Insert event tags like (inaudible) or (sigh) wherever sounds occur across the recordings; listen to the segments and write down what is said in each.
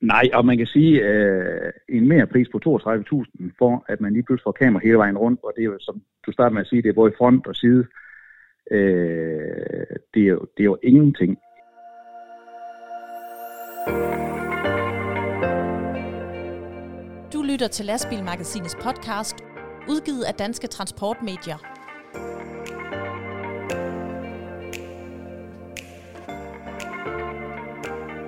Nej, og man kan sige, at øh, en mere pris på 32.000 for, at man lige pludselig får kamera hele vejen rundt, og det er jo, som du starter med at sige, det er både front og side. Øh, det, er jo, det er jo ingenting. Du lytter til Lastbilmagasinets podcast, udgivet af Danske Transportmedier.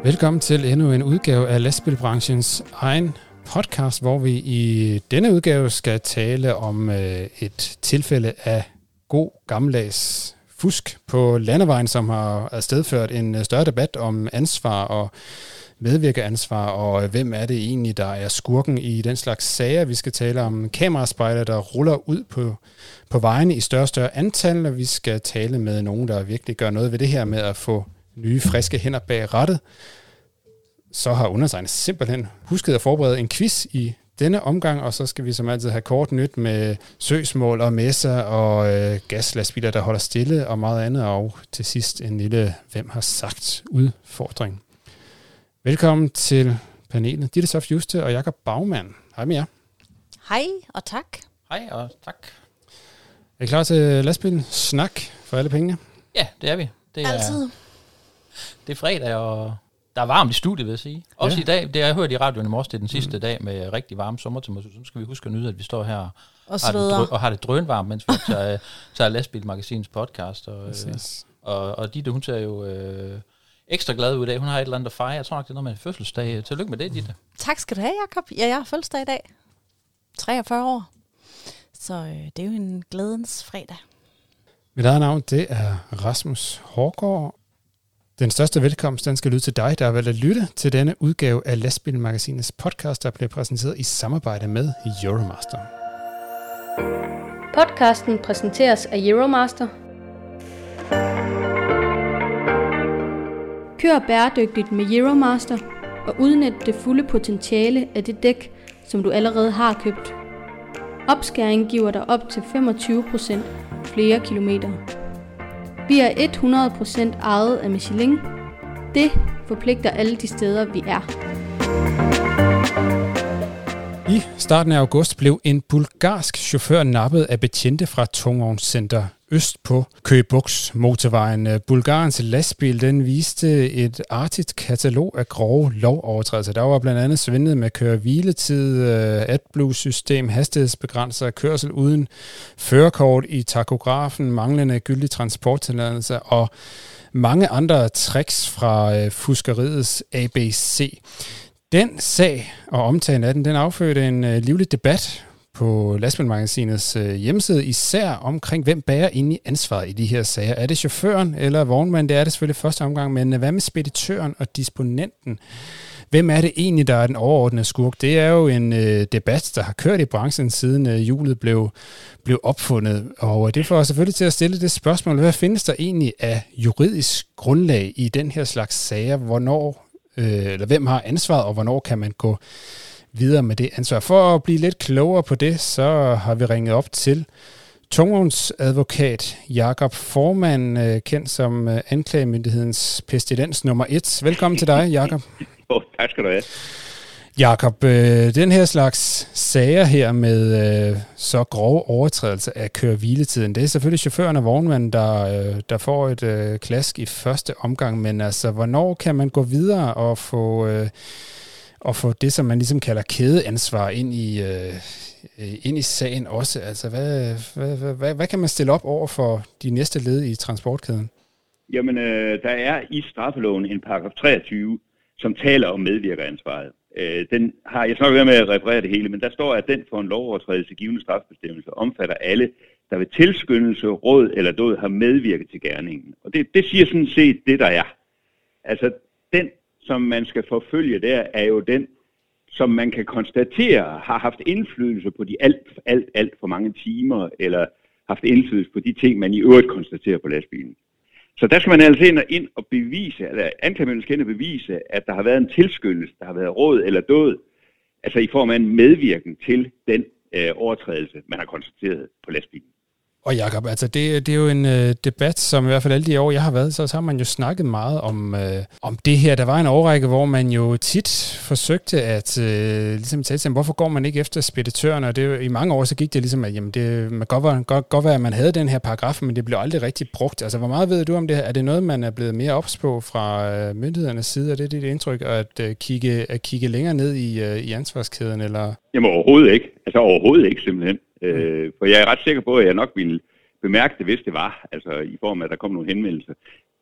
Velkommen til endnu en udgave af lastbilbranchens egen podcast, hvor vi i denne udgave skal tale om øh, et tilfælde af god gammeldags fusk på landevejen, som har afstedført en øh, større debat om ansvar og medvirkeansvar, og øh, hvem er det egentlig, der er skurken i den slags sager. Vi skal tale om kameraspejler, der ruller ud på, på vejene i større og større antal, og vi skal tale med nogen, der virkelig gør noget ved det her med at få nye, friske hænder bag rattet, så har undertegnet simpelthen husket at forberede en quiz i denne omgang, og så skal vi som altid have kort nyt med søgsmål og messer og øh, gaslastbiler, der holder stille og meget andet, og til sidst en lille Hvem har sagt udfordring. Velkommen til panelet. Ditte Soft Juste og Jakob Bagmann. Hej med jer. Hej og tak. Hej og tak. Er I klar til lastbilen? Snak for alle pengene? Ja, det er vi. Det er, Altid. Det er fredag, og der er varmt i studiet, vil jeg sige. Også Ja. i dag, det har jeg hørt i radioen i morges, det er den sidste mm. dag med rigtig varme sommertemperatur. Så skal vi huske at nyde, at vi står her Og har det drø- og har det drønvarmt, mens vi (laughs) tager, tager Lastbilmagasinets podcast. Og, øh, og, og Ditte, hun ser jo øh, ekstra glad ud i dag. Hun har et eller andet at fejre. Jeg tror nok, det er noget med en fødselsdag. Tillykke med det, Ditte. Tak skal du have, Jakob. Ja, jeg har fødselsdag i dag. 43 år. Så øh, det er jo en glædens fredag. Mit eget navn, det er Rasmus Hårgaard. Den største velkomst, den skal lyde til dig, der har valgt at lytte til denne udgave af Lastbilmagasinets podcast, der bliver præsenteret i samarbejde med Euromaster. Podcasten præsenteres af Euromaster. Kør bæredygtigt med Euromaster og udnyt det fulde potentiale af det dæk, som du allerede har købt. Opskæring giver dig op til 25% flere kilometer. Vi er 100% ejet af Michelin. Det forpligter alle de steder, vi er. I starten af august blev en bulgarsk chauffør nappet af betjente fra Tungvognscenter øst på Køgebuks motorvejen. Bulgarens lastbil den viste et artigt katalog af grove lovovertrædelser. Der var blandt andet svindlet med køre-hviletid, øh, AdBlue-system, hastighedsbegrænser, kørsel uden førerkort i takografen, manglende gyldig transporttilladelse og mange andre tricks fra øh, fuskeriets ABC. Den sag og omtalen af den, den affødte en øh, livlig debat på Lastbilmagasinets øh, hjemmeside, især omkring, hvem bærer ind i ansvaret i de her sager. Er det chaufføren eller vognmanden? Det er det selvfølgelig første omgang, men øh, hvad med speditøren og disponenten? Hvem er det egentlig, der er den overordnede skurk? Det er jo en øh, debat, der har kørt i branchen siden øh, julet blev, blev opfundet. Og øh, det får os selvfølgelig til at stille det spørgsmål, hvad findes der egentlig af juridisk grundlag i den her slags sager? Hvornår, øh, eller hvem har ansvaret, og hvornår kan man gå videre med det ansvar? For at blive lidt klogere på det, så har vi ringet op til tungvognsadvokat Jakob Formand, øh, kendt som øh, anklagemyndighedens pestilens nummer et. Velkommen til dig, Jakob. (laughs) Oh, tak skal du have. Jakob, øh, den her slags sager her med øh, så grove overtrædelser af køreviletiden, det er selvfølgelig chaufføren og vognmanden, der, øh, der får et øh, klask i første omgang, men altså, hvornår kan man gå videre og få, øh, og få det, som man ligesom kalder kædeansvar ind i, øh, ind i sagen også? Altså, hvad, hvad, hvad, hvad, hvad kan man stille op over for de næste led i transportkæden? Jamen, øh, der er i straffeloven en paragraf 23, som taler om medvirkeransvaret. Øh, den har, jeg snakker nok med at referere det hele, men der står, at den for en lovovertrædelse givende strafbestemmelse omfatter alle, der ved tilskyndelse, råd eller død har medvirket til gerningen. Og det, det siger sådan set det, der er. Altså, den, som man skal forfølge der, er jo den, som man kan konstatere har haft indflydelse på de alt, alt, alt for mange timer, eller haft indflydelse på de ting, man i øvrigt konstaterer på lastbilen. Så der skal man altså ind og, ind og bevise, eller anklagemyndigheden skal ind og bevise, at der har været en tilskyndelse, der har været råd eller død, altså i form af en medvirken til den øh, overtrædelse, man har konstateret på lastbilen. Og Jacob, altså det, det er jo en øh, debat, som i hvert fald alle de år, jeg har været, så, så har man jo snakket meget om, øh, om det her. Der var en overrække, hvor man jo tit forsøgte at øh, ligesom tale til, hvorfor går man ikke efter speditørerne? Og det, i mange år så gik det ligesom, at jamen det, man godt, var, godt, godt være, at man havde den her paragraf, men det blev aldrig rigtig brugt. Altså hvor meget ved du om det her? Er det noget, man er blevet mere ops på fra øh, myndighedernes side? Er det dit indtryk at, øh, kigge, at kigge længere ned i, øh, i ansvarskæden? Eller? Jamen overhovedet ikke. Altså overhovedet ikke simpelthen. Øh, for jeg er ret sikker på, at jeg nok ville bemærke det, hvis det var, altså i form af, at der kom nogle henvendelser.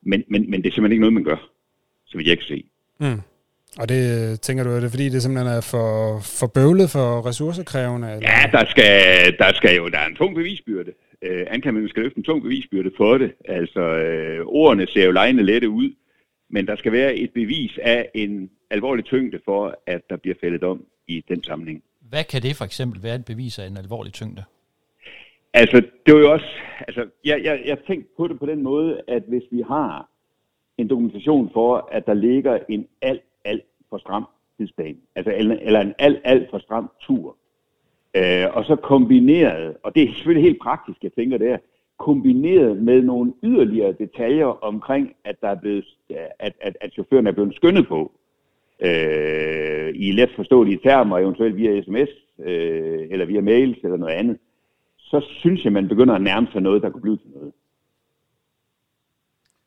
Men, men, men det er simpelthen ikke noget, man gør, så vidt jeg kan se. Mm. Og det tænker du, er det fordi, det simpelthen er for, for bøvlet, for ressourcekrævende? Eller? Ja, der skal, der skal jo, der er en tung bevisbyrde. Øh, anklagemanden skal løfte en tung bevisbyrde for det. Altså, øh, ordene ser jo lejende lette ud, men der skal være et bevis af en alvorlig tyngde for, at der bliver fældet om i den sammenhæng. Hvad kan det for eksempel være et bevis af en alvorlig tyngde? Altså, det var jo også, altså, jeg, jeg, jeg tænkte på det på den måde, at hvis vi har en dokumentation for, at der ligger en alt, alt for stram tidsplan, altså, eller, eller en alt, alt for stram tur, øh, og så kombineret, og det er selvfølgelig helt praktisk, jeg tænker det her, kombineret med nogle yderligere detaljer omkring, at der er blevet, at, at, at chaufføren er blevet skyndet på, øh, i let forståelige termer, eventuelt via sms, øh, eller via mails, eller noget andet, så synes jeg, man begynder at nærme sig noget, der kunne blive til noget.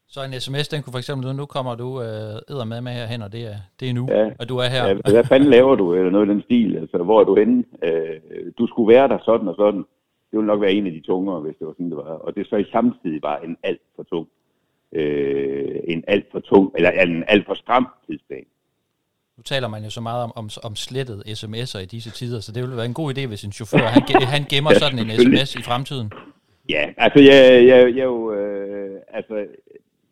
Så en sms, den kunne for eksempel, nu kommer du øh, med med herhen, og det er, det er nu, ja. og du er her. Ja, hvad fanden laver du, eller noget i den stil? Altså, hvor er du henne? Øh, du skulle være der sådan og sådan. Det ville nok være en af de tungere, hvis det var sådan, det var. Og det så i samtidig var en alt for tung, øh, en alt for tung, eller en alt for stram tidsplan. Nu taler man jo så meget om, om, om slettet sms'er i disse tider, så det ville være en god idé, hvis en chauffør han, han gemmer ja, sådan en sms i fremtiden. Ja, altså jeg, jeg, jeg jo, øh, altså,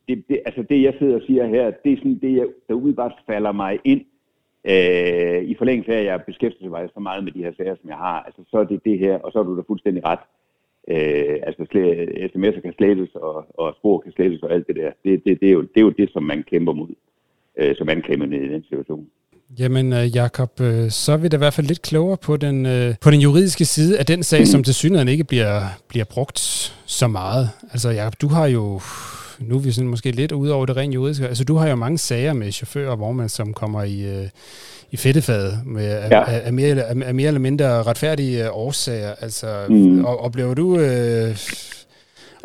det, det, altså det jeg sidder og siger her, det er sådan det, jeg, der udebart falder mig ind, øh, i forlængelse af, at jeg beskæftiger mig så meget med de her sager, som jeg har, altså så er det det her, og så er du da fuldstændig ret. Øh, altså sms'er kan slettes, og, og spor kan slettes, og alt det der. Det, det, det, er jo, det er jo det, som man kæmper mod, øh, som anklagemerne i den situation. Jamen, øh, Jakob, øh, så er vi da i hvert fald lidt klogere på den, øh, på den juridiske side af den sag, som til synligheden ikke bliver, bliver brugt så meget. Altså, Jacob, du har jo, nu er vi sådan måske lidt ude over det rent juridiske, altså du har jo mange sager med chauffører og vognmænd, som kommer i, i fedtefadet med, ja. af, af, mere, af, af mere eller mindre retfærdige årsager. Altså, mm. oplever du... Øh,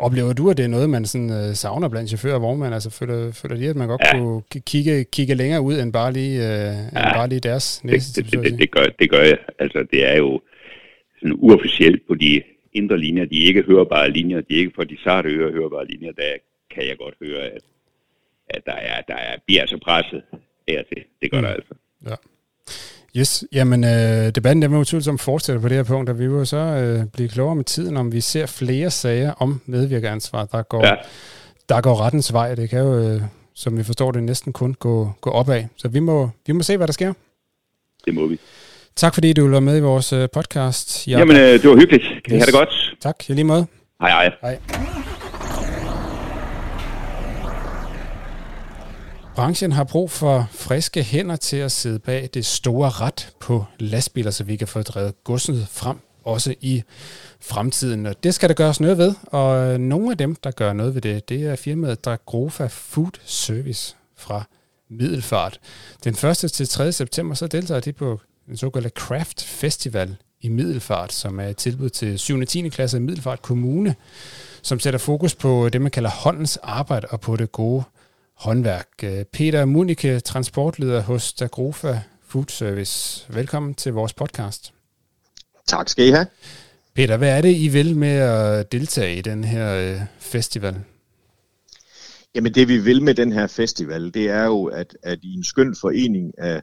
Oplever du, at det er noget, man sådan, uh, savner blandt chauffører og vognmænd? Altså, føler, føler de, at man godt ja. kunne kigge, kigge længere ud end bare lige, uh, ja. end bare lige deres næste det, det, det, det, gør, det gør jeg. Altså, det er jo sådan uofficielt på de indre linjer, de ikke hørbare linjer, de ikke for de sarte ører hørbare linjer, der kan jeg godt høre, at, at der er, der er, bliver så presset hertil. Det gør mm. der altså. Ja. Yes, jamen øh, debatten den vil utvivlsomt fortsætte på det her punkt, og vi vil så øh, blive klogere med tiden, om vi ser flere sager om medvirkeransvar, der går, ja. der går rettens vej. Det kan jo, øh, som vi forstår det, næsten kun gå, gå opad. Så vi må, vi må se, hvad der sker. Det må vi. Tak fordi du var med i vores øh, podcast. Jacob. Jamen, øh, det var hyggeligt. Kan yes. I have det godt? Tak, i lige måde. Hej, hej. Hej. Branchen har brug for friske hænder til at sidde bag det store ret på lastbiler, så vi kan få drevet godset frem også i fremtiden. Og det skal der gøres noget ved, og øh, nogle af dem, der gør noget ved det, det er firmaet Dragrofa Food Service fra Middelfart. Den 1. til 3. september så deltager de på den såkaldte Craft Festival i Middelfart, som er et tilbud til 7. og 10. klasse i Middelfart Kommune, som sætter fokus på det, man kalder håndens arbejde og på det gode håndværk. Øh, Peter Munike, transportleder hos Dagrofa Food Service. Velkommen til vores podcast. Tak skal I have. Peter, hvad er det, I vil med at deltage i den her øh, festival? Jamen det vi vil med den her festival, det er jo, at, at i en skøn forening af,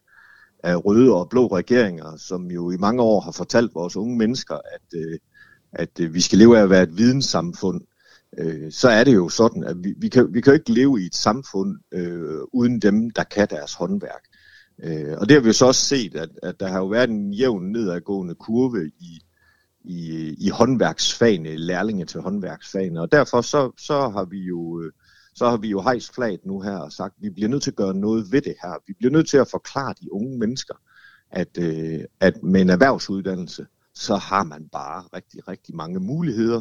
af røde og blå regeringer, som jo i mange år har fortalt vores unge mennesker, at, øh, at vi skal leve af at være et videnssamfund, øh, så er det jo sådan, at vi, vi, kan, vi kan jo ikke leve i et samfund øh, uden dem, der kan deres håndværk. Øh, og det har vi jo så også set, at, at der har jo været en jævn nedadgående kurve i, i, i håndværksfagene, lærlinge til håndværksfagene, og derfor så, så har vi jo... Øh, så har vi jo hejst flaget nu her og sagt, at vi bliver nødt til at gøre noget ved det her. Vi bliver nødt til at forklare de unge mennesker, at, øh, at med en erhvervsuddannelse, så har man bare rigtig, rigtig mange muligheder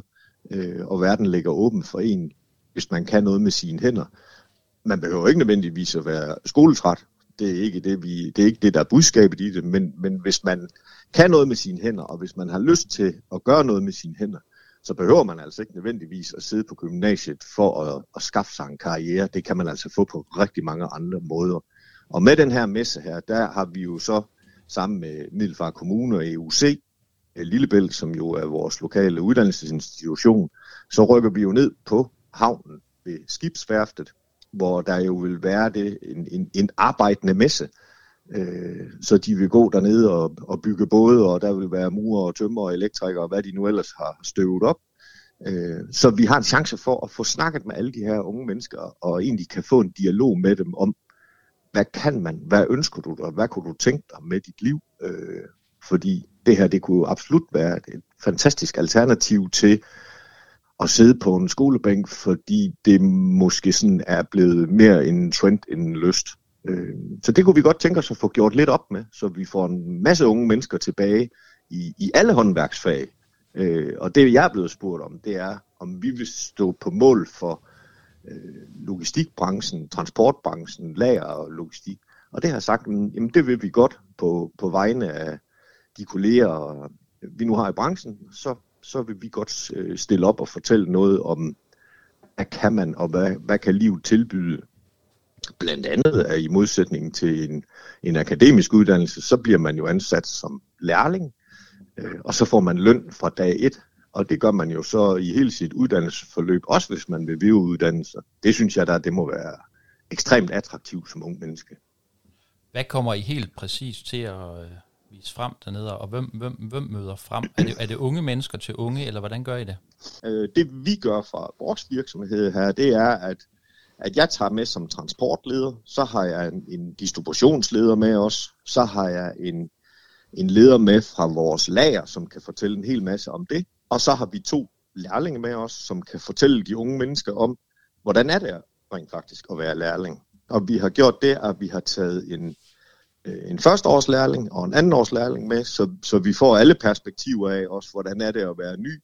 øh, og verden ligger åben for en, hvis man kan noget med sine hænder. Man behøver ikke nødvendigvis at være skoletræt. Det er ikke det, vi, det, er ikke det der er budskabet i det, men, men hvis man kan noget med sine hænder, og hvis man har lyst til at gøre noget med sine hænder, så behøver man altså ikke nødvendigvis at sidde på gymnasiet for at, at skaffe sig en karriere. Det kan man altså få på rigtig mange andre måder. Og med den her messe her, der har vi jo så sammen med Middelfart Kommune og EUC, Øh, Lillebælt, som jo er vores lokale uddannelsesinstitution, så rykker vi jo ned på havnen ved skibsværftet, hvor der jo vil være det, en, en, en arbejdende messe. Øh, så de vil gå dernede og, og bygge både, og der vil være murer og tømmer og elektrikere, og hvad de nu ellers har støvet op. Øh, så vi har en chance for at få snakket med alle de her unge mennesker, og egentlig kan få en dialog med dem om, hvad kan man, hvad ønsker du dig, hvad kunne du tænke dig med dit liv? Øh, fordi det her, det kunne absolut være et fantastisk alternativ til at sidde på en skolebænk, fordi det måske sådan er blevet mere en trend end en lyst. Øh, så det kunne vi godt tænke os at få gjort lidt op med, så vi får en masse unge mennesker tilbage i, i alle håndværksfag. Øh, og det jeg er blevet spurgt om, det er, om vi vil stå på mål for øh, logistikbranchen, transportbranchen, lager og logistik. Og det har jeg sagt, mm, jamen det vil vi godt på, på vegne af de kolleger, vi nu har i branchen, så, så vil vi godt øh, stille op og fortælle noget om, hvad kan man, og hvad, hvad kan livet tilbyde. Blandt andet er i modsætning til en, en akademisk uddannelse, så bliver man jo ansat som lærling, øh, og så får man løn fra dag et, og det gør man jo så i hele sit uddannelsesforløb, også hvis man vil videreuddanne sig. Det synes jeg, der det må være ekstremt attraktivt som ung menneske. Hvad kommer I helt præcis til at øh, vise frem dernede, og hvem, hvem, hvem møder frem? Er det, er det unge mennesker til unge, eller hvordan gør I det? Øh, det vi gør fra vores virksomhed her, det er, at, at jeg tager med som transportleder, så har jeg en, en distributionsleder med os, så har jeg en, en leder med fra vores lager, som kan fortælle en hel masse om det, og så har vi to lærlinge med os, som kan fortælle de unge mennesker om, hvordan er det rent faktisk at være lærling. Og vi har gjort det, at vi har taget en, Øh, en førsteårslærling og en andenårslærling med, så, så vi får alle perspektiver af også, hvordan er det at være ny,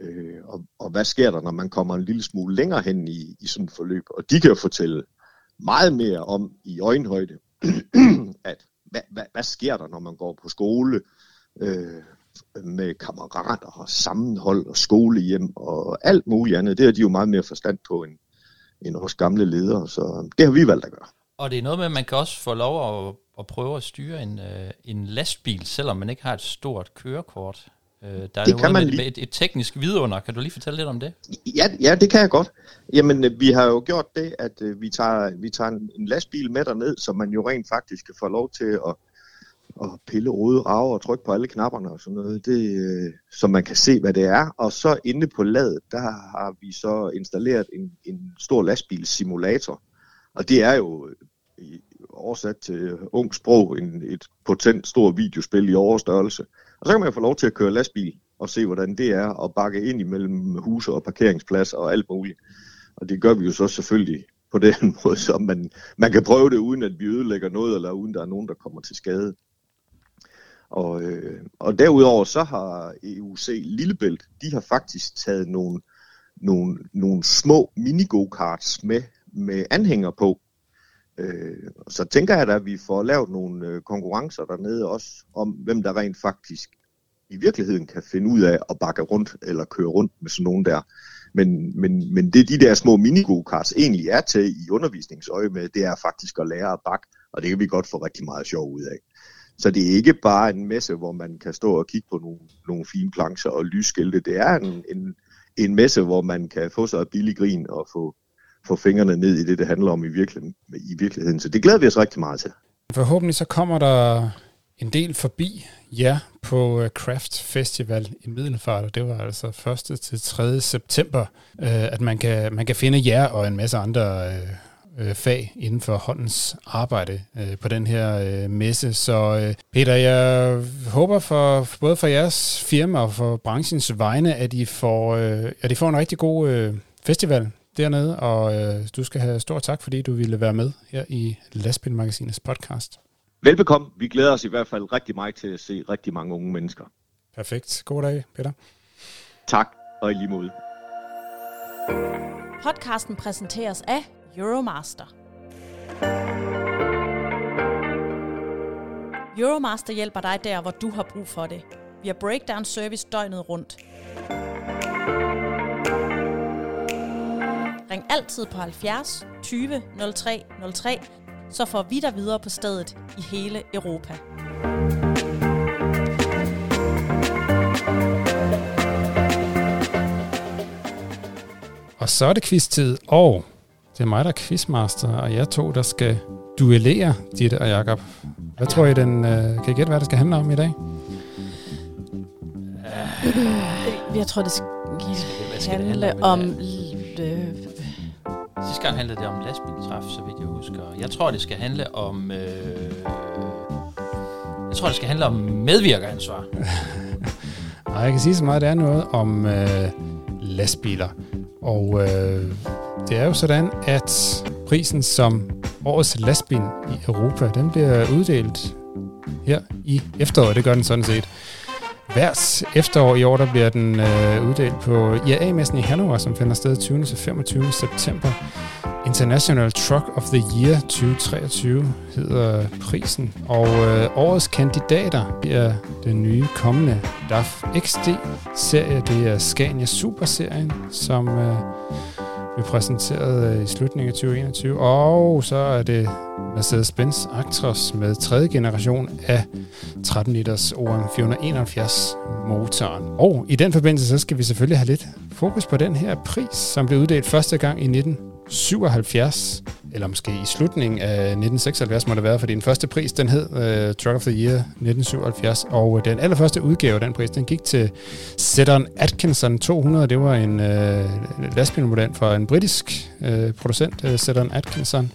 øh, og, og hvad sker der, når man kommer en lille smule længere hen i, i sådan et forløb. Og de kan jo fortælle meget mere om i øjenhøjde, (clears throat) at hvad, hvad, hvad sker der, når man går på skole, øh, med kammerater og sammenhold og skolehjem og alt muligt andet. Det har de jo meget mere forstand på end, end os gamle ledere, så det har vi valgt at gøre. Og det er noget med, at man kan også få lov at, at prøve at styre en, øh, en lastbil, selvom man ikke har et stort kørekort. Øh, der er det kan man med, med et, et teknisk vidunder. Kan du lige fortælle lidt om det? Ja, ja det kan jeg godt. Jamen, øh, vi har jo gjort det, at vi tager, vi tager en, en lastbil med derned, så man jo rent faktisk kan få lov til at og pille rode rager og trykke på alle knapperne og sådan noget, det, øh, så man kan se, hvad det er. Og så inde på ladet, der har vi så installeret en, en stor lastbilssimulator. Og det er jo øh, oversat til øh, ung sprog en, et potent stort videospil i overstørrelse. Og så kan man få lov til at køre lastbil og se, hvordan det er, at bakke ind imellem huse og parkeringspladser og alt muligt. Og det gør vi jo så selvfølgelig på den (laughs) måde, så man, man kan prøve det, uden at vi ødelægger noget, eller uden der er nogen, der kommer til skade. Og, øh, og derudover så har EUC Lillebælt, de har faktisk taget nogle, nogle, nogle små mini-go-karts med, med anhænger på. Øh, så tænker jeg da, at vi får lavet nogle øh, konkurrencer dernede også, om hvem der rent faktisk i virkeligheden kan finde ud af at bakke rundt eller køre rundt med sådan nogen der. Men, men, men det de der små minigokarts egentlig er til i undervisningsøje med, det er faktisk at lære at bakke, og det kan vi godt få rigtig meget sjov ud af. Så det er ikke bare en messe, hvor man kan stå og kigge på nogle, nogle fine plancher og lysskilte. Det er en, en, en messe, hvor man kan få sig et billig grin og få, få fingrene ned i det, det handler om i, virkelig, i virkeligheden. Så det glæder vi os rigtig meget til. Forhåbentlig så kommer der en del forbi jer på øh, Craft Festival i Middelfart, og det var altså 1. til 3. september, øh, at man kan, man kan finde jer og en masse andre øh, øh fag inden for håndens arbejde øh, på den her øh, messe. Så øh, Peter, jeg håber for både for jeres firma og for branchens vegne, at I får, øh, at I får en rigtig god øh, festival dernede, og øh, du skal have stor tak, fordi du ville være med her i Lastbilmagasinets podcast. Velbekomme. Vi glæder os i hvert fald rigtig meget til at se rigtig mange unge mennesker. Perfekt. God dag, Peter. Tak, og i lige måde. Podcasten præsenteres af Euromaster. Euromaster hjælper dig der, hvor du har brug for det. Vi har breakdown service døgnet rundt. Ring altid på 70 20 03 03, så får vi dig videre på stedet i hele Europa. Og så er det quiz-tid, og det er mig, der er quizmaster, og jeg to, der skal duellere Ditte og Jakob. Hvad tror I, den, øh, kan I gætte, hvad det skal handle om i dag? Jeg tror, det skal handle om... Øh, Sidste gang handlede det om lastbiltræf, så vidt jeg husker. Jeg tror, det skal handle om... Øh, jeg tror, det skal handle om medvirkeransvar. (laughs) Nej, jeg kan sige så meget, det er noget om øh, lastbiler. Og øh, det er jo sådan, at prisen som årets lastbil i Europa, den bliver uddelt her i efteråret. Det gør den sådan set. Hvert efterår i år, der bliver den øh, uddelt på e IAA-messen i Hannover, som finder sted 20. til 25. september. International Truck of the Year 2023 hedder prisen. Og øh, årets kandidater bliver den nye kommende DAF XD-serie. Det er Scania Super-serien, som øh, blev præsenteret øh, i slutningen af 2021. Og så er det Mercedes-Benz Actros med tredje generation af 13 liters OM 471 motoren. Og i den forbindelse så skal vi selvfølgelig have lidt fokus på den her pris, som blev uddelt første gang i 1977, eller måske i slutningen af 1976 må det være, fordi den første pris, den hed uh, Truck of the Year 1977, og den allerførste udgave af den pris, den gik til Sedan Atkinson 200. Det var en uh, lastbilmodel fra en britisk uh, producent, uh, Sedan Atkinson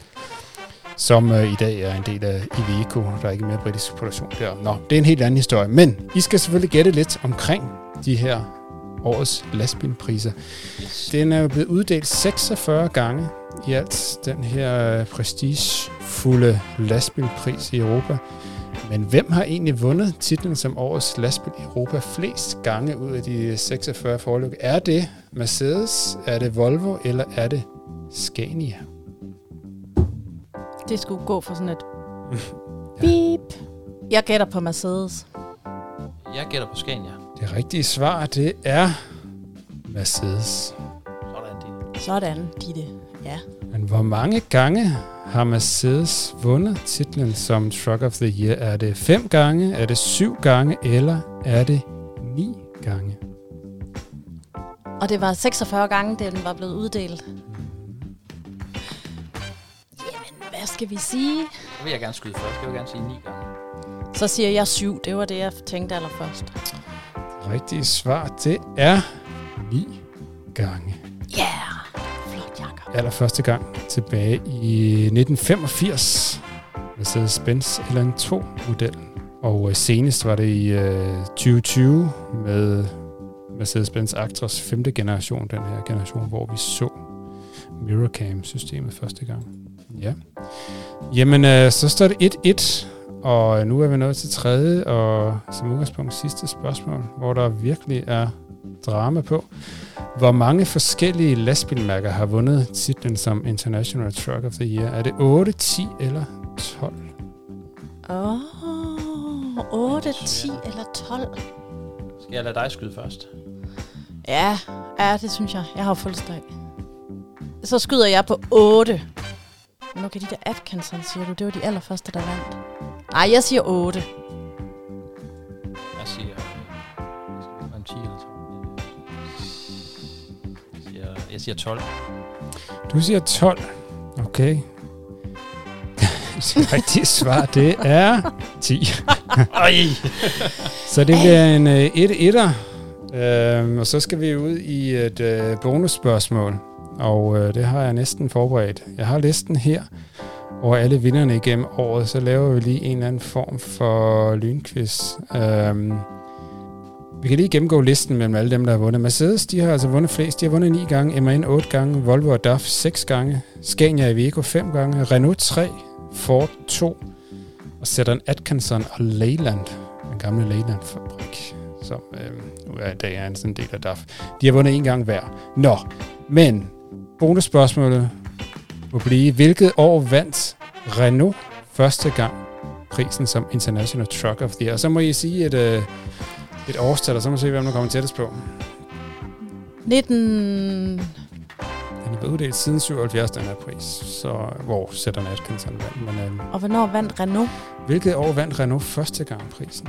som øh, i dag er en del af Iveco. Der er ikke mere britisk produktion der. Nå, det er en helt anden historie. Men I skal selvfølgelig gætte lidt omkring de her årets lastbilpriser. Den er jo blevet uddelt 46 gange i alt, den her prestigefulde lastbilpris i Europa. Men hvem har egentlig vundet titlen som årets lastbil i Europa flest gange ud af de 46 forløb? Er det Mercedes, er det Volvo, eller er det Scania? Det skulle gå for sådan et (laughs) beep. Jeg gætter på Mercedes. Jeg gætter på Scania. Det rigtige svar, det er Mercedes. Sådan, Ditte. Sådan, Ditte. Ja. Men hvor mange gange har Mercedes vundet titlen som Truck of the Year? Er det fem gange, er det syv gange, eller er det ni gange? Og det var 46 gange, da den var blevet uddelt. Jamen, hvad skal vi sige? Det vil jeg gerne skyde først. Jeg vil gerne sige ni gange. Så siger jeg syv. Det var det, jeg tænkte allerførst. Det rigtige svar, det er ni gange. Ja, yeah. Allerførste gang tilbage i 1985. Mercedes-Benz LN2-modellen. Og øh, senest var det i øh, 2020 med Mercedes-Benz Actros 5. generation, den her generation, hvor vi så Mirrorcam-systemet første gang. Ja. Jamen, øh, så står det 1-1, og øh, nu er vi nået til tredje og som udgangspunkt sidste spørgsmål, hvor der virkelig er drama på. Hvor mange forskellige lastbilmærker har vundet titlen som International Truck of the Year? Er det 8, 10 eller 12? Åh, oh, 8, 10 eller 12? Skal jeg lade dig skyde først? Ja, ja, det synes jeg. Jeg har jo fødselsdag. Så skyder jeg på 8. Men okay, de der Atkinson, siger du, det var de allerførste, der vandt. Nej, jeg siger 8. Jeg siger... Jeg siger, jeg siger 12. Du siger 12. Okay. (laughs) Det rigtige svar, det er 10. (laughs) Ej! Så det bliver en 1-1'er. Øhm, og så skal vi ud i et øh, bonusspørgsmål. Og øh, det har jeg næsten forberedt. Jeg har listen her over alle vinderne igennem året. Så laver vi lige en eller anden form for lynquiz. Øhm, vi kan lige gennemgå listen mellem alle dem, der har vundet. Mercedes, de har altså vundet flest. De har vundet 9 gange, MAN 8 gange, Volvo og DAF 6 gange, Scania Iveco 5 gange, Renault 3, Ford 2, og Sedan Atkinson og Leyland, den gamle Leyland-fabrik, som øh, nu er i dag er en sådan del af DAF. De har vundet en gang hver. Nå, men bonusspørgsmålet må blive, hvilket år vandt Renault første gang prisen som International Truck of the Year? Og så må I sige at... øh, et årstal, og så må vi se, hvem der kommer tættest på. 19... Den er blevet uddelt siden 77, den her pris, så hvor sætter Atkinson vandt. Men, øhm, Og hvornår vandt Renault? hvilket år vandt Renault første gang prisen?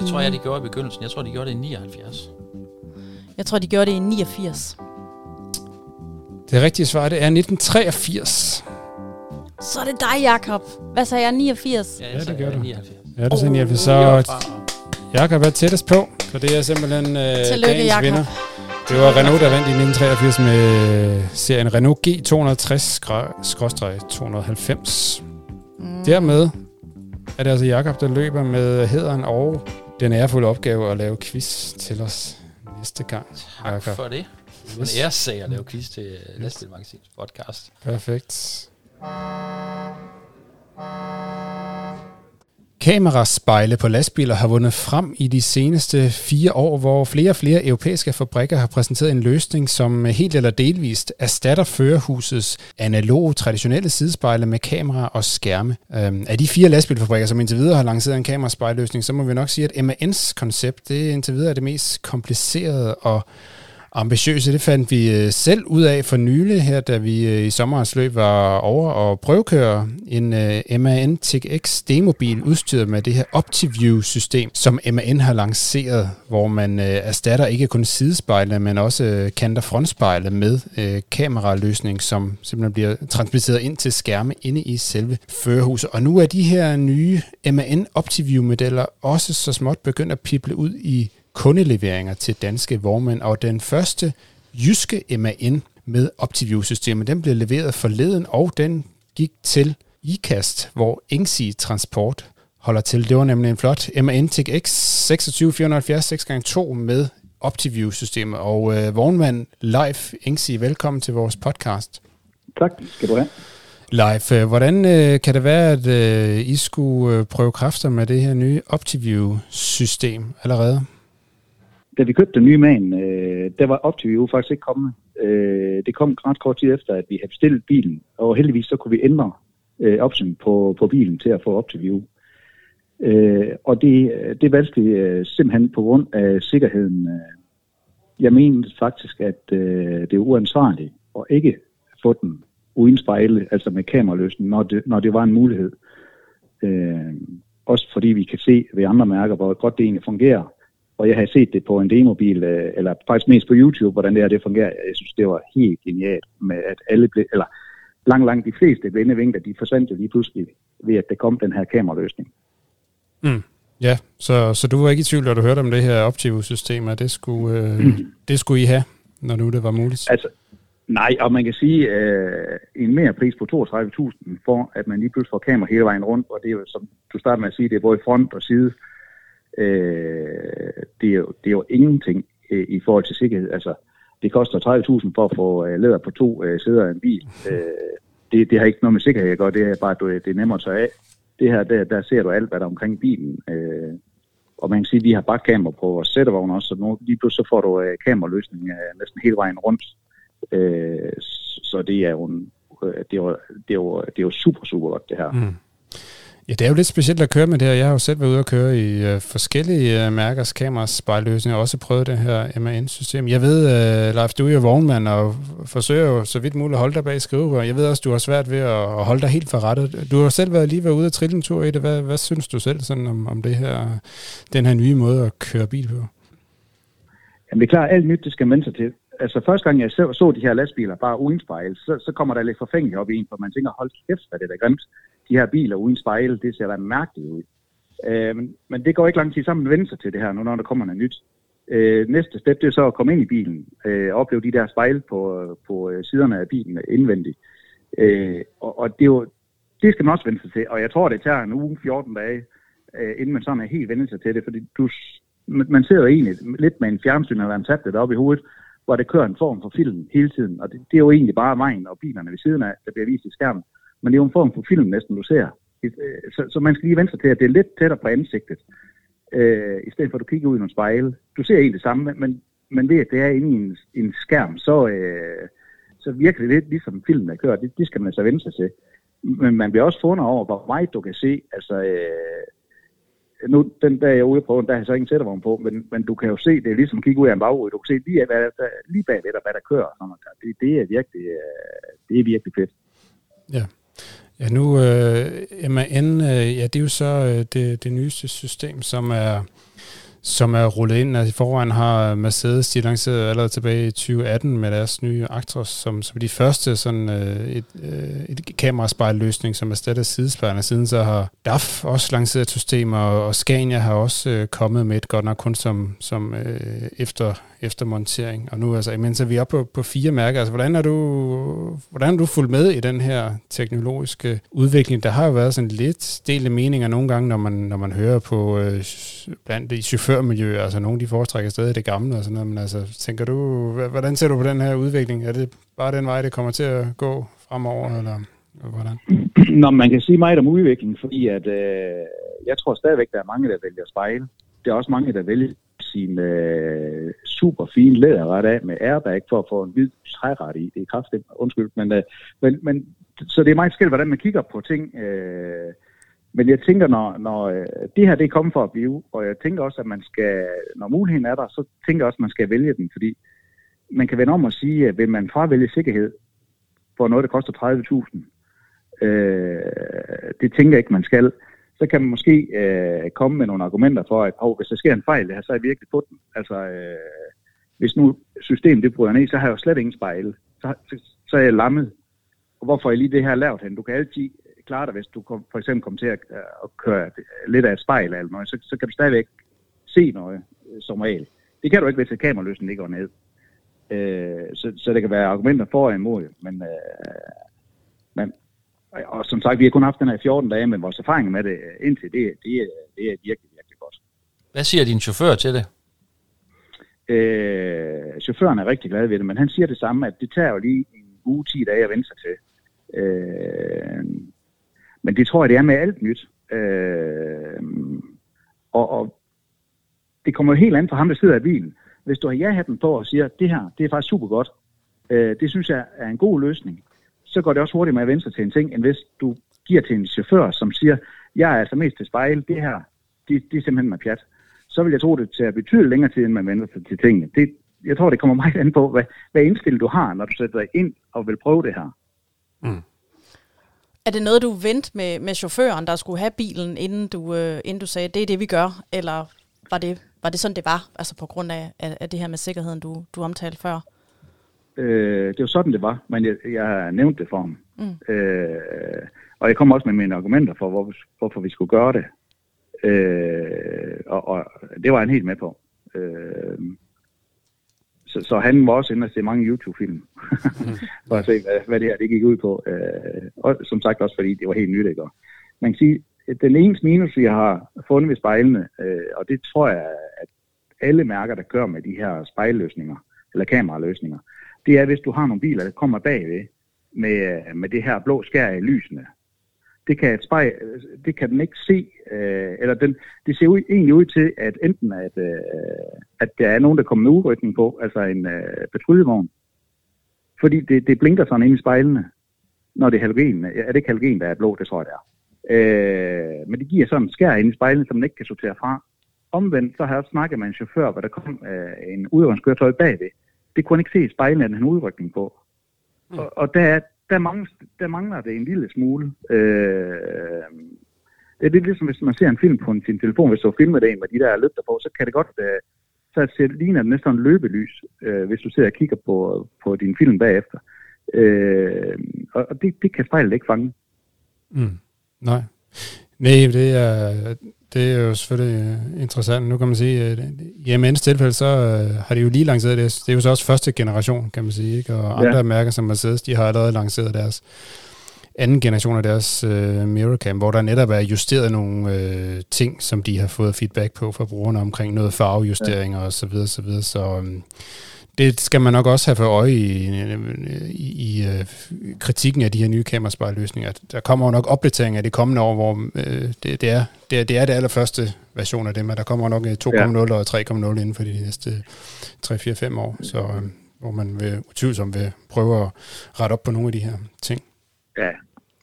Det tror jeg, de gjorde i begyndelsen. Jeg tror, de gjorde det i 79. Jeg tror, de gjorde det i 89. Det rigtige svar det er 1983. Så er det dig, Jakob. Hvad sagde jeg? 89? Ja, Ja, jeg det sagde gør du. 79. Ja, det er sådan, Oh. så Jakob er tættest på, så det er simpelthen øh, Tillykke, dagens Jakob. vinder. Det var Renault, der vandt i 1983 med øh, serien Renault G260-290. Mm. Dermed er det altså Jakob, der løber med hederen og den ærefulde opgave at lave quiz til os næste gang. Tak Jakob. for det. Det var en æressag at lave quiz til øh, Lastbil Magasins podcast. Perfekt. Kameraspejle på lastbiler har vundet frem i de seneste fire år, hvor flere og flere europæiske fabrikker har præsenteret en løsning, som helt eller delvist erstatter førerhusets analoge, traditionelle sidespejle med kamera og skærme. Øhm, af de fire lastbilfabrikker, som indtil videre har lanceret en kameraspejlløsning, så må vi nok sige, at MAN's koncept, det indtil videre er det mest komplicerede og ambitiøse. Det fandt vi øh, selv ud af for nylig her, da vi øh, i sommerens løb var over og prøvekøre en øh, uh, MAN TX demobil udstyret med det her OptiView-system, som MAN har lanceret, hvor man uh, erstatter ikke kun sidespejle, men også kanter frontspejle med uh, kameraløsning, som simpelthen bliver transmitteret ind til skærme inde i selve førerhuset. Og nu er de her nye MAN OptiView-modeller også så småt begyndt at pible ud i kundeleveringer til danske vognmænd, og den første jyske MAN med OptiView-systemet, den blev leveret forleden, og den gik til IKAST, hvor Ingsi Transport holder til. Det var nemlig en flot MAN TX 26470 6x2 med OptiView-systemet, og øh, vognmand Leif Ingsi, velkommen til vores podcast. Tak skal du have. Leif, øh, hvordan øh, kan det være, at øh, I skulle øh, prøve kræfter med det her nye OptiView-system allerede? Da vi købte den nye man, øh, der var OptiView faktisk ikke kommet. Øh, det kom ret kort tid efter, at vi havde bestilt bilen, og heldigvis så kunne vi ændre øh, option på, på bilen til at få OptiView. Øh, og det, det valgte vi øh, simpelthen på grund af sikkerheden. Øh, jeg mener faktisk, at øh, det er uansvarligt at ikke få den uden spejle, altså med kameraløsning, når det, når det var en mulighed. Øh, også fordi vi kan se ved andre mærker, hvor godt det egentlig fungerer. Og jeg har set det på en demobil, øh, eller faktisk mest på YouTube, hvordan det her det fungerer. Jeg synes, det var helt genialt med, at alle blev, eller langt, langt de fleste blinde vinkler, de forsvandt jo lige pludselig ved, at der kom den her kameraløsning. Mm. Ja, så, så du var ikke i tvivl, da du hørte om det her Optivo-system, at det skulle, øh, (clears throat) det skulle I have, når nu det var muligt? Altså, nej, og man kan sige, øh, en mere pris på 32.000 for, at man lige pludselig får kamera hele vejen rundt, og det er jo, som du starter med at sige, det er både front og side. Øh, det, er jo, det er jo ingenting øh, i forhold til sikkerhed. Altså, det koster 30.000 for at få øh, læder på to øh, sæder af en bil. (laughs) Øh, det, det har ikke noget med sikkerhed at gøre, det er bare, du, det er nemmere at tage af. Det her, der, der ser du alt, hvad der er omkring bilen. Øh, og man kan sige, at vi har bakkamera på vores sættevogn også, så nu lige pludselig så får du øh, kameraløsning øh, næsten hele vejen rundt. Øh, så det er jo, en, øh, det, er jo, det, er jo, det er jo super, super godt, det her. Mm. Ja, det er jo lidt specielt at køre med det her. Jeg har jo selv været ude at køre i øh, forskellige øh, mærkers kameraspejlløsninger, og også prøvet det her MAN-system. Jeg ved, øh, Leif, du er jo vognmand og forsøger jo så vidt muligt at holde dig bag skrivebordet. Jeg ved også, du har svært ved at, at holde dig helt forrettet. Du har selv været lige været ude og trille en tur i det. Hvad, hvad synes du selv sådan om, om det her, den her nye måde at køre bil på? Jamen det er klart, alt nyt, det skal man sig til. Altså første gang jeg så, så de her lastbiler bare uden spejl, så, så kommer der lidt forfængeligt op i en, for man tænker, hold kæft, hvad det er da grimt. De her biler uden spejle, det ser da mærkeligt ud. Øh, men, men det går ikke lang tid sammen med sig til det her, nu når der kommer noget nyt. Øh, næste step, det er så at komme ind i bilen øh, og opleve de der spejle på, på øh, siderne af bilen indvendigt. Øh, og, og det, er jo, det skal man også vende sig til, og jeg tror, det tager en uge, 14 dage, øh, inden man sådan er helt vendt sig til det, fordi du, man sidder jo egentlig lidt med en fjernsyn eller en tablet oppe i hovedet, hvor det kører en form for film hele tiden, og det, det er jo egentlig bare vejen og bilerne ved siden af, der bliver vist i skærmen, men det er jo en form for film næsten, du ser. Øh, så, så man skal lige vente sig til, at det er lidt tættere på ansigtet. øh, i stedet for at du kigger ud i nogle spejle. Du ser egentlig det samme, men, men ved at det er inde i en, en skærm, så, øh, så virker det lidt ligesom filmen er kørt. Det, det skal man så vende sig til. Men man bliver også fundet over, hvor meget du kan se. Altså, øh, nu, den der jeg er ude på, der har jeg så ingen sættervogn på, men, men du kan jo se, det er ligesom at kigge ud af en bagrude. Du kan se lige, hvad der, lige bagved dig, hvad der kører. Det, det, er virkelig, øh, det er virkelig fedt. Ja. Ja, nu, øh, MAN, øh, ja, det er jo så øh, det, det nyeste system, som er som er rullet ind. Altså, I forvejen har Mercedes, de lanceret allerede tilbage i 2018 med deres nye Actros, som, som de første sådan øh, et, øh, et kameraspejlløsning, som erstatter sidespejlene. Siden så har DAF også lanceret et system, og, og Scania har også øh, kommet med et, godt nok kun som, som øh, efter, efter montering. Og nu altså, imens er vi oppe på, på fire mærker. Altså, hvordan har du, hvordan har du fulgt med i den her teknologiske udvikling? Der har jo været sådan lidt delte meninger nogle gange, når man, når man hører på øh, blandt de chaufførmiljøer, altså nogle de foretrækker stadig det gamle og sådan noget, men altså, tænker du, hvordan ser du på den her udvikling? Er det bare den vej, det kommer til at gå fremover, eller hvordan? Nå, man kan sige meget om udviklingen, fordi at, øh, jeg tror stadigvæk, der er mange, der vælger spejle. Der er også mange, der vælger sin øh, super fine læderret af med airbag for at få en hvid træret i. Det er kraftigt, undskyld. Men, øh, men, men, så det er meget forskelligt, hvordan man kigger på ting. Øh, men jeg tænker, når, når øh, det her det er kommet for at blive, og jeg tænker også, at man skal, når muligheden er der, så tænker jeg også, at man skal vælge den, fordi man kan vende om og sige, at vil man fravælge sikkerhed for noget, der koster 30.000, øh, det tænker jeg ikke, man skal, så kan man måske øh, komme med nogle argumenter for, at oh, hvis der sker en fejl, det har så er jeg virkelig på den. Altså, øh, hvis nu systemet det bryder ned, så har jeg jo slet ingen spejle. Så, så, så er jeg lammet. Og hvorfor er lige det her lavt hen? Du kan altid klare dig, hvis du kom, for eksempel kommer til at, øh, at køre lidt af et spejl eller noget, så, så kan du stadigvæk se noget øh, som regel. Det kan du ikke, hvis kameraløsningen ligger ned. Øh, så, så det kan være argumenter for og imod, men, øh, men og som sagt, vi har kun haft den her 14 dage, men vores erfaring med det indtil, det, det, er, det er virkelig, virkelig godt. Hvad siger din chauffør til det? Øh, chaufføren er rigtig glad ved det, men han siger det samme, at det tager jo lige en uge, 10 dage at vende sig til. Øh, men det tror jeg, det er med alt nyt. Øh, og, og det kommer jo helt an fra ham, der sidder i bilen. Hvis du har ja-hatten på og siger, det her, det er faktisk super godt, øh, det synes jeg er en god løsning, så går det også hurtigt med at vende sig til en ting, end hvis du giver til en chauffør, som siger, jeg er altså mest til spejl, det her, det, det er simpelthen med pjat. Så vil jeg tro, det tager betydeligt længere tid, end man vender sig til tingene. Det, jeg tror, det kommer meget an på, hvad, hvad indstilling du har, når du sætter dig ind og vil prøve det her. Mm. Er det noget, du vendte med, med chaufføren, der skulle have bilen, inden du, øh, inden du sagde, det er det, vi gør? Eller var det, var det sådan, det var, altså på grund af, af, af det her med sikkerheden, du, du omtalte før? Øh, det var sådan, det var, men jeg, jeg nævnte det for ham. Mm. Øh, og jeg kom også med mine argumenter for, hvor, hvorfor vi skulle gøre det. Øh, og, og det var han helt med på. Øh, så, så han var også inde og se mange YouTube-film, mm. for at se, hvad, hvad det her det gik ud på. Øh, og som sagt også, fordi det var helt nyt, ikke? man kan sige, at den eneste minus, vi har fundet ved spejlene, øh, og det tror jeg, at alle mærker, der kører med de her spejlløsninger, eller kameraløsninger, det er, hvis du har nogle biler, der kommer bagved med, med det her blå skær i lysene, det kan, et spejl, det kan den ikke se, øh, eller den, det ser ud, egentlig ud til, at enten at, øh, at der er nogen, der kommer med udrykning på, altså en øh, patruljevogn, fordi det, det blinker sådan ind i spejlene, når det er halogen. Er det ikke halogen, der er blå? Det tror jeg, det er. Øh, men det giver sådan en skær ind i spejlene, som man ikke kan sortere fra. Omvendt, så har jeg også snakket med en chauffør, hvor der kom øh, en udrykningskøretøj bagved. Det kunne han ikke se i spejlene, at han udrykning på. Mm. Og, og der, der, mangler, der mangler det en lille smule. Øh, det er lidt ligesom, hvis man ser en film på sin telefon, hvis du filmer det en med de der lygter på, så kan det godt, øh, så ser det ligner det næsten en løbelys, øh, hvis du ser og kigger på, på din film bagefter. Øh, og det, det kan spejlet ikke fange. Mm. Nej. Nej, det er, det er jo selvfølgelig øh, interessant. Nu kan man sige, at i MN's tilfælde, så øh, har de jo lige lanceret det. Det er jo så også første generation, kan man sige. Ikke? Og andre ja. mærker som Mercedes, de har allerede lanceret deres anden generation af deres uh, Mirrorcam, hvor der netop er justeret nogle uh, ting, som de har fået feedback på fra brugerne omkring noget farvejusteringer ja. og så videre, så videre. Så um, det skal man nok også have for øje i, i, i uh, kritikken af de her nye kameraspejlløsninger. Der kommer jo nok opdateringer af det kommende år, hvor uh, det, det, er, det, er, det er det allerførste version af det, men der kommer nok 2.0 ja. og 3.0 inden for de næste 3-4-5 år, så øh, hvor man vil utvivlsomt vil prøve at rette op på nogle af de her ting. Ja,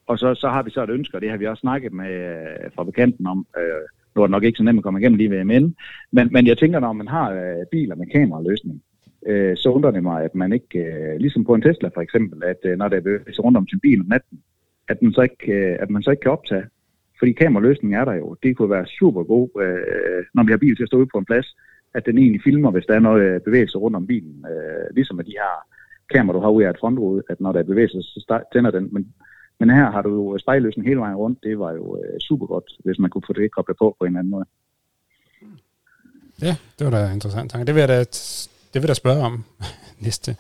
og så, så har vi så et ønske, og det har vi også snakket med øh, fabrikanten om. Øh, nu er det nok ikke så nemt at komme igennem lige ved MN, men, men jeg tænker, når man har øh, biler med kameraløsning, øh, så undrer det mig, at man ikke, øh, ligesom på en Tesla for eksempel, at øh, når der bevæger sig rundt om sin bil om natten, at man så ikke, øh, at man så ikke kan optage. Fordi kameraløsningen er der jo. Det kunne være super god, øh, når vi har bil til at stå ude på en plads, at den egentlig filmer, hvis der er noget øh, bevægelse rundt om bilen. Øh, ligesom med de her kameraer, du har ude af et frontrude, at når der er bevægelse, så tænder den. Men, men her har du jo spejlløsning hele vejen rundt. Det var jo øh, super godt, hvis man kunne få det koblet på på en anden måde. Ja, det var da interessant. Det vil jeg da, det vil jeg spørge om (laughs) næste,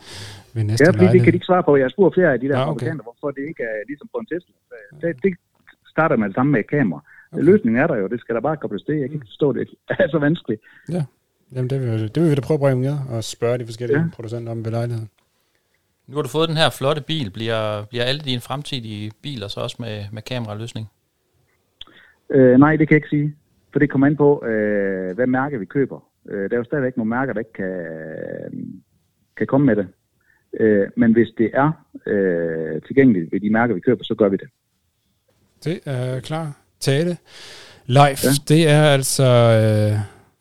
ved næste Ja, fordi det kan de ikke svare på. Jeg har spurgt flere af de der ja, okay. hvorfor det ikke er ligesom på en Tesla. Det, det starter med det samme med kamera. Okay. Løsningen er der jo, det skal der bare kobles til. Jeg kan ikke forstå det. (laughs) Det er så vanskeligt. Ja, Jamen, det, vil, det vil vi da prøve at bringe med og spørge de forskellige ja. producenter om ved lejligheden. Nu har du fået den her flotte bil. Bliver, bliver alle dine fremtidige biler så også med, med kameraløsning? Øh, nej, det kan jeg ikke sige. For det kommer an på, øh, hvad mærke vi køber. Øh, der er jo stadigvæk nogle mærker, der ikke kan, kan komme med det. Øh, men hvis det er øh, tilgængeligt ved de mærker, vi køber, så gør vi det. Det er klar tale. Live, ja. det er altså øh,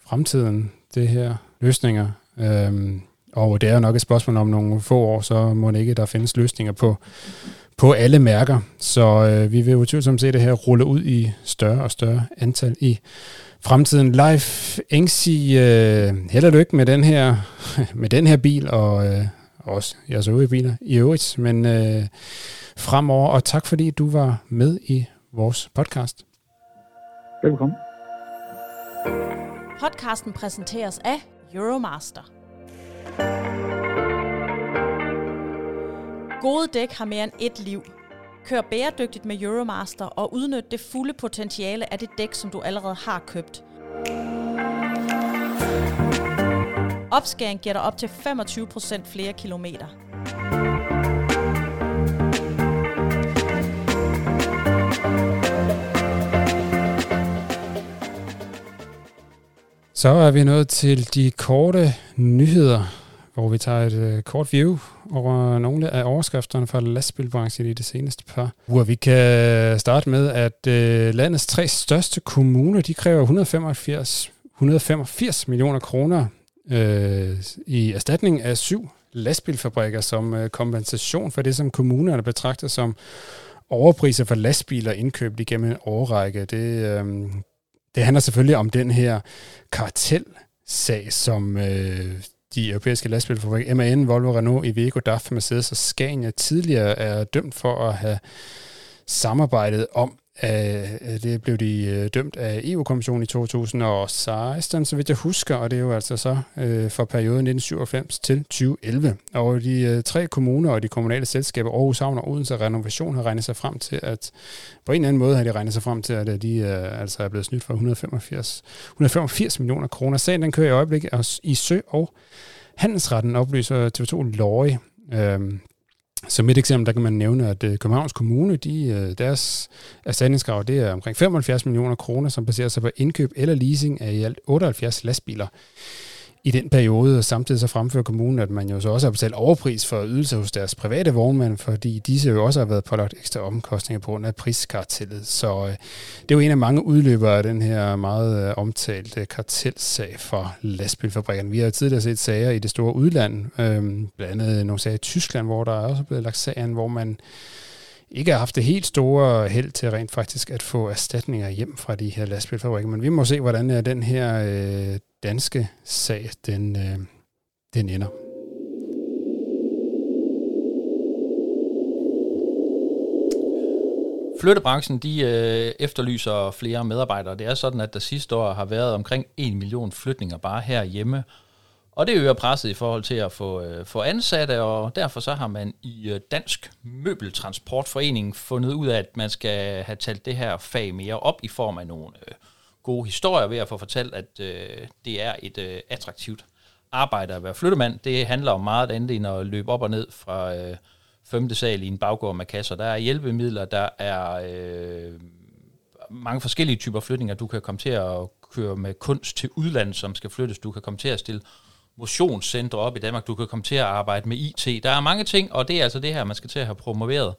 fremtiden, det her løsninger. Øhm, og det er jo nok et spørgsmål om nogle få år, så må det ikke, der findes løsninger på, på alle mærker. Så øh, vi vil utvivlsomt se det her rulle ud i større og større antal i fremtiden. Live Engsi, øh, held og lykke med den her, (laughs) med den her bil, og øh, også jeres øvrige biler i øvrigt, men øh, fremover, og tak fordi du var med i vores podcast. Velkommen. Podcasten præsenteres af Euromaster. Gode dæk har mere end et liv. Kør bæredygtigt med Euromaster og udnyt det fulde potentiale af det dæk, som du allerede har købt. Opskæring giver dig op til 25% flere kilometer. Så er vi nået til de korte nyheder, hvor vi tager et øh, kort view over nogle af overskrifterne fra lastbilbranchen i det seneste par uger. Vi kan øh, starte med, at øh, landets tre største kommuner, de kræver 185, 185 millioner kroner øh, i erstatning af syv lastbilfabrikker som øh, kompensation for det, som kommunerne betragter som overpriser for lastbiler indkøbt igennem en årrække. Det, øh, det handler selvfølgelig om den her kartelsag, som øh, de europæiske lastbilfabrikker, MAN, Volvo, Renault, Iveco, DAF, Mercedes og Scania tidligere er dømt for at have samarbejdet om Øh, øh, det blev de øh, dømt af EU-kommissionen i 2016, så vidt jeg husker, og det er jo altså så øh, for perioden 1997 til 2011. Og de øh, tre kommuner og de kommunale selskaber, Aarhus Havn og Odense Renovation, har regnet sig frem til, at på en eller anden måde har de regnet sig frem til, at øh, de altså er blevet snydt for 185, 185 millioner kroner. Sagen den kører i øjeblikket i Sø og Handelsretten oplyser TV2 Løje. Øhm, som et eksempel, der kan man nævne, at øh, Københavns Kommune, de, øh, deres erstatningskrav, det er omkring 75 millioner kroner, som baserer sig på indkøb eller leasing af i alt 78 lastbiler i den periode, og samtidig så fremfører kommunen, at man jo så også har betalt overpris for ydelser hos deres private vognmænd, fordi disse jo også har været pålagt ekstra omkostninger på grund af priskartellet. Så øh, det er jo en af mange udløbere af den her meget øh, omtalte kartelsag for lastbilfabrikken. Vi har tidligere set sager i det store udland, øh, blandt andet nogle sager i Tyskland, hvor der er også blevet lagt sagen, hvor man ikke har haft det helt store held til rent faktisk at få erstatninger hjem fra de her lastbilfabrikker. Men vi må se, hvordan er den her øh, danske sag, den, øh, den ender. Flyttebranchen de øh, efterlyser flere medarbejdere. Det er sådan, at der sidste år har været omkring 1 million flytninger bare herhjemme. Og det øger presset i forhold til at få, øh, få ansatte, og derfor så har man i øh, Dansk Møbeltransportforening fundet ud af, at man skal have talt det her fag mere op i form af nogle øh, gode historier ved at få fortalt, at øh, det er et øh, attraktivt arbejde at være flyttemand. Det handler om meget andet end at løbe op og ned fra øh, femte sal i en baggård med kasser. Der er hjælpemidler, der er øh, mange forskellige typer flytninger. Du kan komme til at køre med kunst til udlandet, som skal flyttes. Du kan komme til at stille motionscentre op i Danmark. Du kan komme til at arbejde med IT. Der er mange ting, og det er altså det her, man skal til at have promoveret.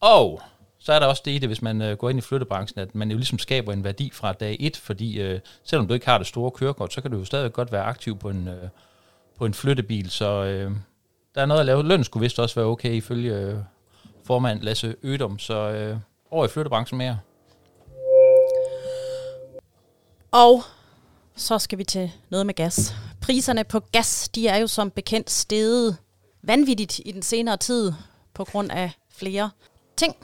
Og så er der også det i det, hvis man øh, går ind i flyttebranchen, at man jo ligesom skaber en værdi fra dag et, fordi øh, selvom du ikke har det store kørekort, så kan du jo stadig godt være aktiv på en, øh, på en flyttebil. Så øh, der er noget at lave. Løn skulle vist også være okay ifølge øh, formand Lasse Ødom, så øh, over i flyttebranchen mere. Og så skal vi til noget med gas. Priserne på gas, de er jo som bekendt steget vanvittigt i den senere tid på grund af flere ting.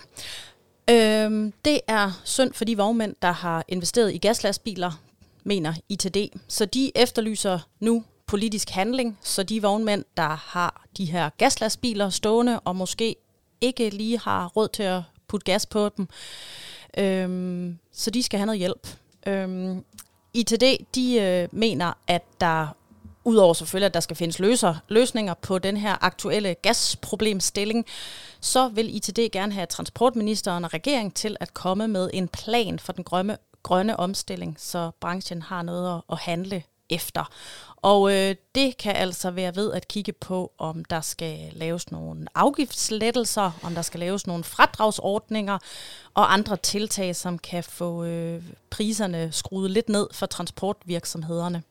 Øhm, det er synd for de vognmænd, der har investeret i gaslastbiler, mener ITD. Så de efterlyser nu politisk handling, så de vognmænd, der har de her gaslastbiler stående, og måske ikke lige har råd til at putte gas på dem, øhm, så de skal have noget hjælp. Øhm, ITD de øh, mener, at der udover selvfølgelig, at der skal findes løser, løsninger på den her aktuelle gasproblemstilling, så vil ITD gerne have transportministeren og regeringen til at komme med en plan for den grønne, grønne omstilling, så branchen har noget at, at handle efter. Og øh, det kan altså være ved at kigge på, om der skal laves nogle afgiftslettelser, om der skal laves nogle fradragsordninger og andre tiltag, som kan få øh, priserne skruet lidt ned for transportvirksomhederne.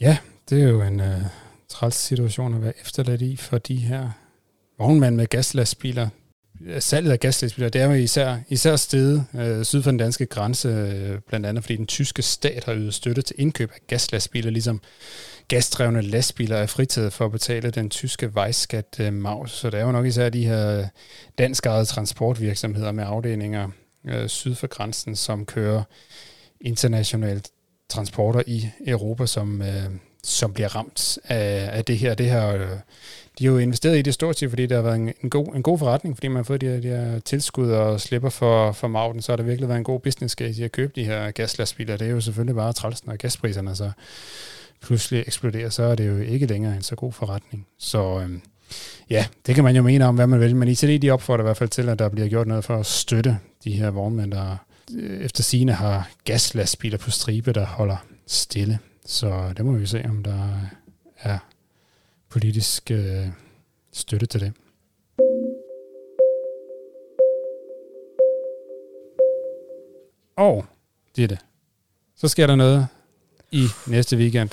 Ja, det er jo en øh, træls situation at være efterladt i for de her vognmænd med gaslastbiler. Salget af gaslastbiler, det er jo især, især stedet øh, syd for den danske grænse, øh, blandt andet fordi den tyske stat har ydet støtte til indkøb af gaslastbiler, ligesom gasdrevne lastbiler er fritaget for at betale den tyske vejskat øh, MAUS. Så det er jo nok især de her danskejede transportvirksomheder med afdelinger øh, syd for grænsen, som kører internationalt transporter i Europa, som, øh, som bliver ramt af, af det her. Det her øh, de har jo investeret i det stort set, fordi det har været en, en, god, en god forretning, fordi man har fået de her, de her tilskud og slipper for, for magten, så har det virkelig været en god business case i at købe de her gaslastbiler. Det er jo selvfølgelig bare træls, når gaspriserne så pludselig eksploderer, så er det jo ikke længere en så god forretning. Så øh, ja, det kan man jo mene om, hvad man vil, men ICD de opfordrer i hvert fald til, at der bliver gjort noget for at støtte de her vognmænd, der Øh, efter sine har gaslastbiler på stribe, der holder stille. Så det må vi se, om der er politisk øh, støtte til det. Og det er det. Så sker der noget i næste weekend.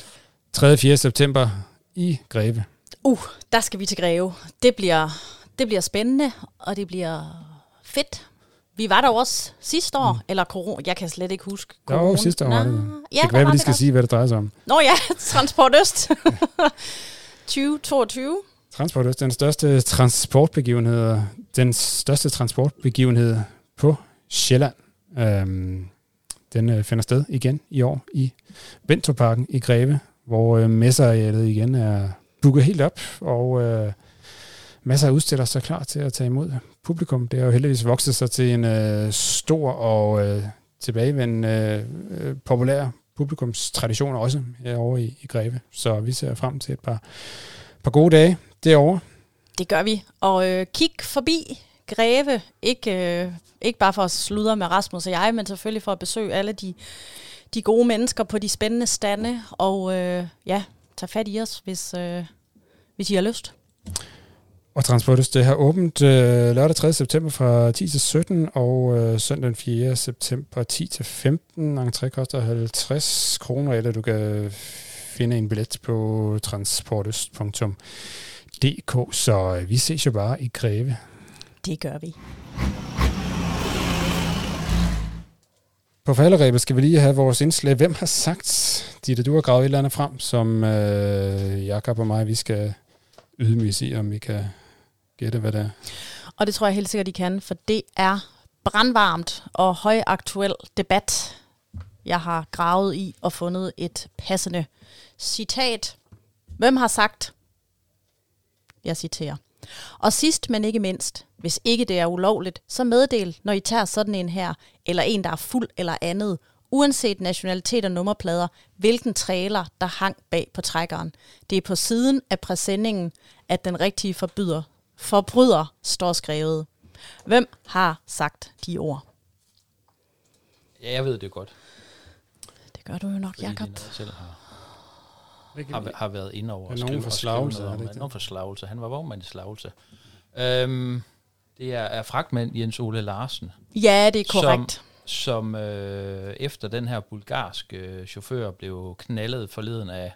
3. og 4. september i Greve. Uh, der skal vi til Greve. Det bliver, det bliver spændende, og det bliver fedt. Vi var der også sidste år, mm. eller corona, jeg kan slet ikke huske. Corona. Jo, sidste år var det. Ja, det kan være, vi skal sige, hvad det drejer sig om. Nå ja, (laughs) Transport Øst. (laughs) 2022. Transport Øst, den største transportbegivenhed, den største transportbegivenhed på Sjælland. Øhm, den øh, finder sted igen i år i Ventoparken i Greve, hvor øh, messerarealet igen er booket helt op, og øh, masser af udstillere så klar til at tage imod publikum. Det har jo heldigvis vokset sig til en øh, stor og øh, tilbagevendende øh, populær publikumstradition også herovre i, i Greve. Så vi ser frem til et par, par gode dage derovre. Det gør vi. Og øh, kig forbi Greve, ikke, øh, ikke bare for at sludre med Rasmus og jeg, men selvfølgelig for at besøge alle de, de gode mennesker på de spændende stande, og øh, ja, tag fat i os, hvis, øh, hvis I har lyst. Og Transportøst det har åbent øh, lørdag 3. september fra 10 til 17 og øh, søndag 4. september 10 til 15. Entré koster 50 kroner, eller du kan finde en billet på transportøst.dk. Så øh, vi ses jo bare i Greve. Det gør vi. På falderæbet skal vi lige have vores indslag. Hvem har sagt, Ditte, du har gravet et eller andet frem, som øh, Jakob og mig, vi skal ydmyge sige, om vi kan gætte, hvad det er? Og det tror jeg helt sikkert, de kan, for det er brandvarmt og højaktuel debat, jeg har gravet i og fundet et passende citat. Hvem har sagt? Jeg citerer. Og sidst, men ikke mindst, hvis ikke det er ulovligt, så meddel, når I tager sådan en her, eller en, der er fuld eller andet, uanset nationalitet og nummerplader, hvilken trailer, der hang bag på trækkeren. Det er på siden af præsendingen, at den rigtige forbyder forbryder står skrevet. Hvem har sagt de ord? Ja, jeg ved det godt. Det gør du jo nok, Jakob. jeg selv har, har, har været inde over. Er og skrive- for og skrive Slagelse, noget om. det ikke det? Nogen for Slagelse. Han var vognmand i Slagelse. Øhm, det er, er fragtmand Jens Ole Larsen, Ja, det er korrekt. som, som øh, efter den her bulgarske øh, chauffør blev knaldet forleden af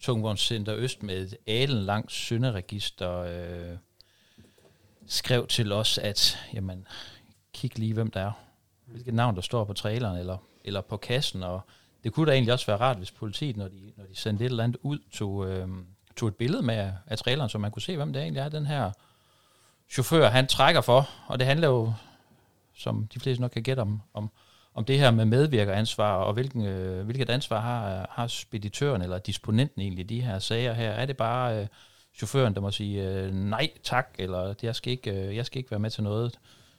Tungvognscenter Øst med et alenlangt synderegister, øh, skrev til os, at jamen, kig lige, hvem der er. Hvilket navn, der står på traileren eller, eller på kassen. Og det kunne da egentlig også være rart, hvis politiet, når de, når de sendte et eller andet ud, tog, øh, tog et billede med af traileren, så man kunne se, hvem det egentlig er, den her chauffør, han trækker for. Og det handler jo, som de fleste nok kan gætte om, om, om det her med medvirkeransvar, og hvilken, øh, hvilket ansvar har, har speditøren eller disponenten egentlig i de her sager her. Er det bare øh, chaufføren, der må sige øh, nej tak, eller jeg skal, ikke, øh, jeg skal ikke være med til noget,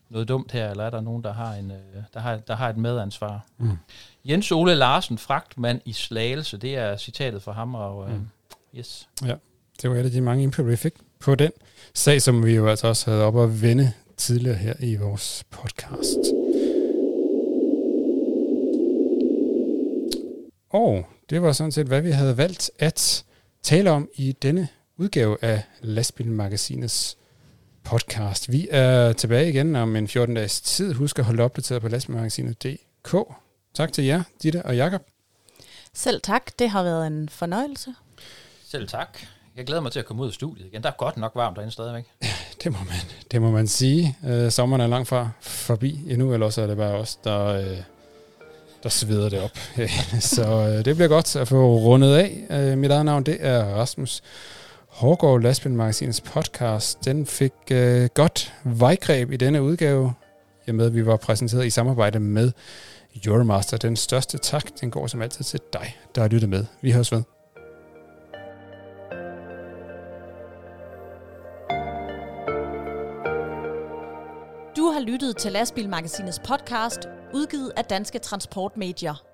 noget dumt her, eller er der nogen, der har, en, øh, der har, der har et medansvar? Mm. Jens Ole Larsen, fragtmand i Slagelse, det er citatet fra ham, og øh, Mm. yes. Det var et af de mange input, vi fik på den sag, som vi jo altså også havde op at vende tidligere her i vores podcast. Og det var sådan set, hvad vi havde valgt at tale om i denne udgave af Lastbilmagasinets podcast. Vi er tilbage igen om en 14 dages tid. Husk at holde opdateret på lastbilmagasinet.dk. Tak til jer, Ditte og Jakob. Selv tak, det har været en fornøjelse. Selv tak. Jeg glæder mig til at komme ud af studiet igen. Der er godt nok varmt derinde stadigvæk. (laughs) Det må man, det må man sige. Øh, sommeren er langt fra forbi endnu, eller også er det bare os, der, øh, der sveder det op. (laughs) så øh, det bliver godt at få rundet af. Øh, mit eget navn, det er Rasmus Hårgaard, Lastbilmagasinets podcast. Den fik øh, godt vejgreb i denne udgave, i med at vi var præsenteret i samarbejde med Euromaster. Den største tak, den går som altid til dig, der har lyttet med. Vi høres ved. Du har lyttet til Lastbilmagasinets podcast, udgivet af Danske Transportmedier.